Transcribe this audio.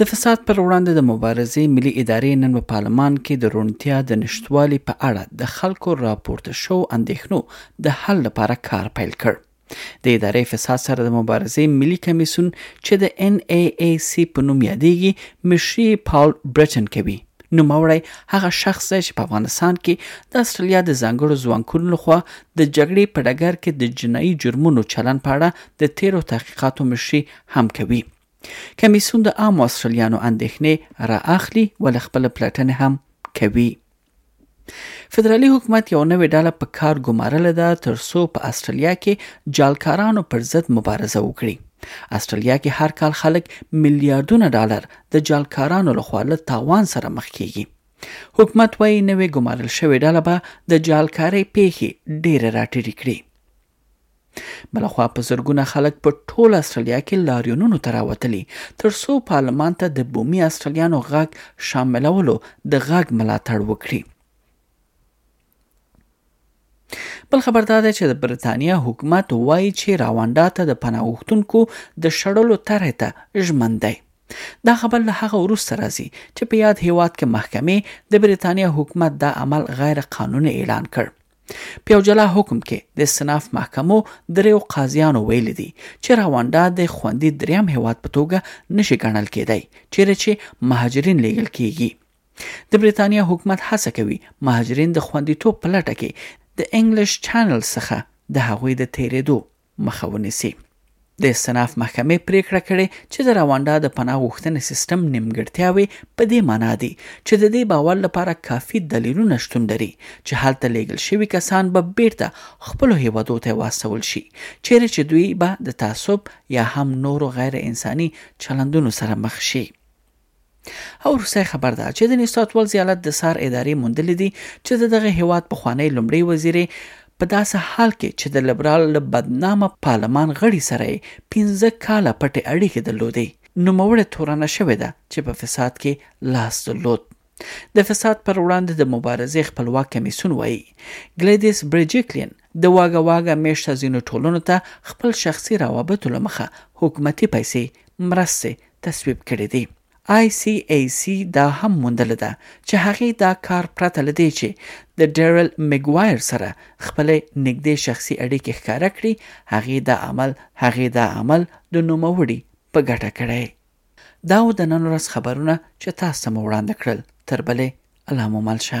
د فساد پر وړاندې د مبارزې ملي ادارې نن په پارلمان کې د روڼتیا د نشتوالي په اړه د خلکو راپورته شو اندېښنو د حل لپاره کار پیل کړ. د ادارې فساد سره د مبارزې ملي کمیسون چې د ان ای ای سی په نوم یادېږي مشري پاول برټن کوي نوموړی هغه شخص دی چې په افغانستان کې د استرالیا د ځانګړو ځوانکونو لخوا د جګړې په ډګر کې د جنایي جرمونو چلن په اړه د تیرو تحقیقاتو مشري هم کوي کمېسیون د عامو استرالیانو اندېښنې را اخلي ول خپل پلټنې هم کوي فدرالي حکومت یو نوې ډله په کار ګمارل ده تر څو په استرالیا کې جالکارانو پر ضد مبارزه وکړي استرالیا کې هر کال خلک میلیارډونه ډالر د جالکارانو لخوا له تاوان سره مخ کیږي حکومت وایي نوې ګمارل شوې ډله به د جالکارۍ پیښې ډېرې راټیټې کړي بلخوا په زرګونه خلک په ټول استرالیا کې لاریونونو ته راوتلي ترڅو پارلمان ته د بومي استرالیانو غږ شاملولو د غږ ملاتړ وکړي بل خبر دا دی چې د بریتانیا حکومت وایي چې راواندا ته د پناه غوښتونکو د شړلو طرح ته ژمن دی دا خبر له هغه وروسته راځي چې په یاد هیواد کې محکمې د بریتانیا حکومت دا عمل غیر قانوني اعلان کړ په یو جلا حکم کې د استناف محکمو دریو قاضیانو ویلي دي چې رواندا د خوندي دریم هیواد په توګه نشي ګڼل کېدی چیرې چې مهاجرین لیږل کیږي د بریتانیا حکومت هڅه کوي مهاجرین د خوندیتوب په لټه کې د انګلیش چینل څخه د هغوی د تیریدو مخه ونیسي. د استناف محکمې پریکړه کړې چې د رواندا د پناه غوښتنې سیستم نیمګړتیاوې په دې معنی دي چې د دې باور لپاره کافي دلیلونه شتون لري چې هلته لیږل شوي کسان به بیرته خپل هیوادو ته واستول شي چیرې چې دوی به د تعصب یا هم نورو غیر انساني چلندونو سره مخ شي او روسي خبر ده چې د نیوساوت ولز ایالت د سار ادارې موندلې دي چې د دغه هیواد په خوانی لومړی وزیرې په داسې حال کې چې د لیبرال له بدنامه پارلمان غړي سره یې 15 کاله پټې اړیکې درلودې نوموړې تورنه شوې ده چې په فساد کې لاس درلود د فساد پر وړاندې د مبارزې خپلواک کمیسون وایي ګلیدیس بریجیکلین د واګه واګه میشته ځینو ټولنو ته خپل شخصي روابطو لمخه حکومتي پیسې مرستې تصویب کړي دي. ICAC دا هم موندلې ده چې هغې دا کار پرته له دې چې د ډیرل میګوایر سره خپلې نږدې شخصي اړیکې ښکاره کړي، هغې دا عمل هغې دا عمل د نوموړي په ګټه کړی. دا و د نن ورځ خبرونه چې تاسو ته مو وړاندې کړل. تر بلې الله مو مل شه.